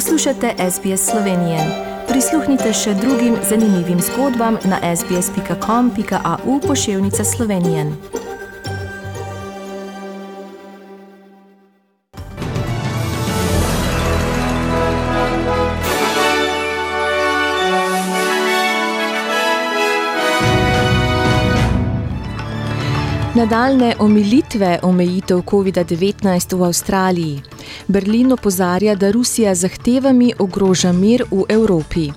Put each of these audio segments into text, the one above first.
Poslušate SBS Slovenije. Prisluhnite še drugim zanimivim zgodbam na sbsp.com.au pošiljka Slovenije. Nadaljne omilitve omejitev COVID-19 v Avstraliji. Berlin opozarja, da Rusija zahtevami ogroža mir v Evropi.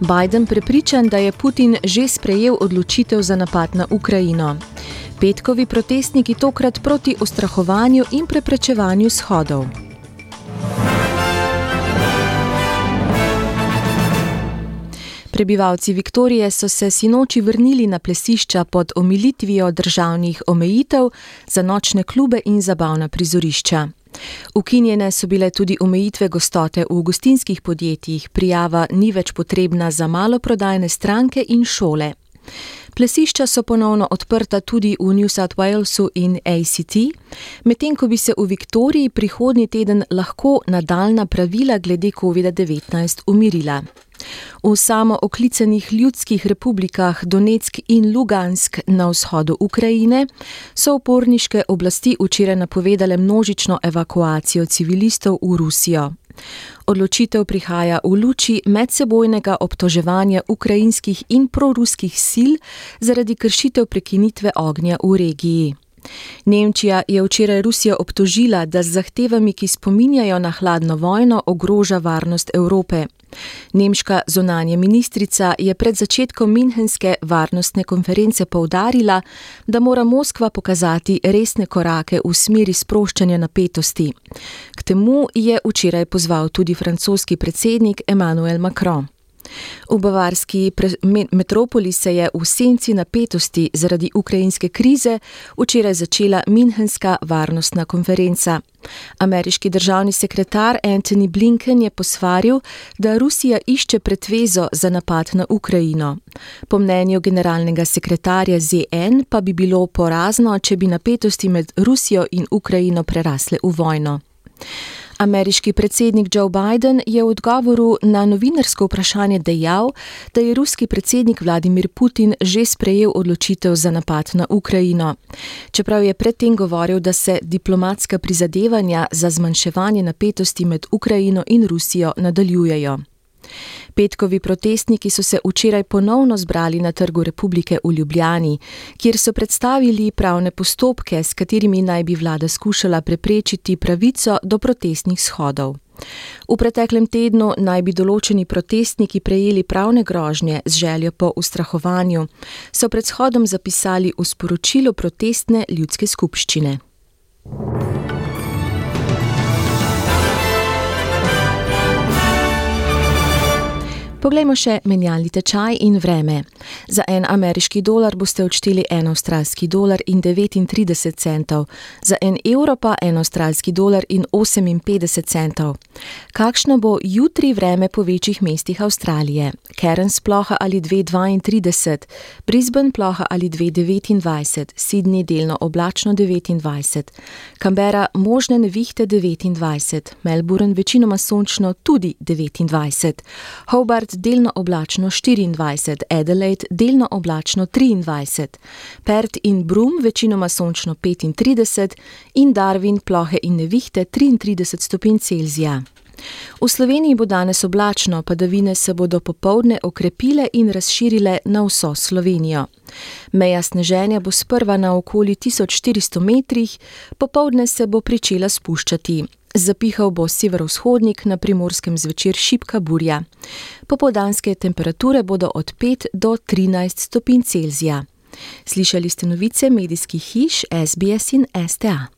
Biden prepričan, da je Putin že sprejel odločitev za napad na Ukrajino. Petkovi protestniki tokrat proti ustrahovanju in preprečevanju shodov. Prebivalci Viktorije so se sinoči vrnili na plesišča pod omilitvijo državnih omejitev za nočne klube in zabavna prizorišča. Ukinjene so bile tudi omejitve gostote v gostinskih podjetjih, prijava ni več potrebna za maloprodajne stranke in šole. Plesišča so ponovno odprta tudi v New South Walesu in ACT, medtem ko bi se v Viktoriji prihodnji teden lahko nadaljna pravila glede COVID-19 umirila. V samooklicenih ljudskih republikah Donetsk in Lugansk na vzhodu Ukrajine so uporniške oblasti včeraj napovedale množično evakuacijo civilistov v Rusijo. Odločitev prihaja v luči medsebojnega obtoževanja ukrajinskih in proruskih sil zaradi kršitev prekinitve ognja v regiji. Nemčija je včeraj Rusijo obtožila, da z zahtevami, ki spominjajo na hladno vojno, ogroža varnost Evrope. Nemška zunanja ministrica je pred začetkom Münchenske varnostne konference poudarila, da mora Moskva pokazati resne korake v smeri sproščanja napetosti. K temu je včeraj pozval tudi francoski predsednik Emmanuel Macron. V bavarski metropoli se je v senci napetosti zaradi ukrajinske krize včeraj začela Münchenska varnostna konferenca. Ameriški državni sekretar Anthony Blinken je posvaril, da Rusija išče pretvezo za napad na Ukrajino. Po mnenju generalnega sekretarja ZN pa bi bilo porazno, če bi napetosti med Rusijo in Ukrajino prerasle v vojno. Ameriški predsednik Joe Biden je v odgovoru na novinarsko vprašanje dejal, da je ruski predsednik Vladimir Putin že sprejel odločitev za napad na Ukrajino. Čeprav je predtem govoril, da se diplomatska prizadevanja za zmanjševanje napetosti med Ukrajino in Rusijo nadaljujejo. Petkovi protestniki so se včeraj ponovno zbrali na Trgu Republike v Ljubljani, kjer so predstavili pravne postopke, s katerimi naj bi vlada skušala preprečiti pravico do protestnih shodov. V preteklem tednu naj bi določeni protestniki prejeli pravne grožnje z željo po ustrahovanju, so pred shodom zapisali v sporočilu protestne ljudske skupščine. Poglejmo še menjalni tečaj in vreme. Za en ameriški dolar boste odšteli en avstralski dolar in 39 centov, za en evro pa en avstralski dolar in 58 centov. Kakšno bo jutri vreme po večjih mestih Avstralije? Cairns ploha ali 2,32, Brisbane ploha ali 2,29, Sydney delno oblačno 29, Canberra možne nevihte 29, Melbourne večinoma sončno tudi 29, Hobart Perth delno oblačno 24, Adelaide delno oblačno 23, Perth in Broome večinoma sončno 35 in Darwin plohe in nevihte 33 stopinj Celzija. V Sloveniji bo danes oblačno, padavine se bodo popovdne okrepile in razširile na vso Slovenijo. Meja sneženja bo sprva na okoli 1400 metrih, popovdne se bo pričela spuščati. Zapihal bo severovzhodnik, na primorskem zvečer šipka burja. Popodanske temperature bodo od 5 do 13 stopinj Celzija. Slišali ste novice medijskih hiš SBS in STA.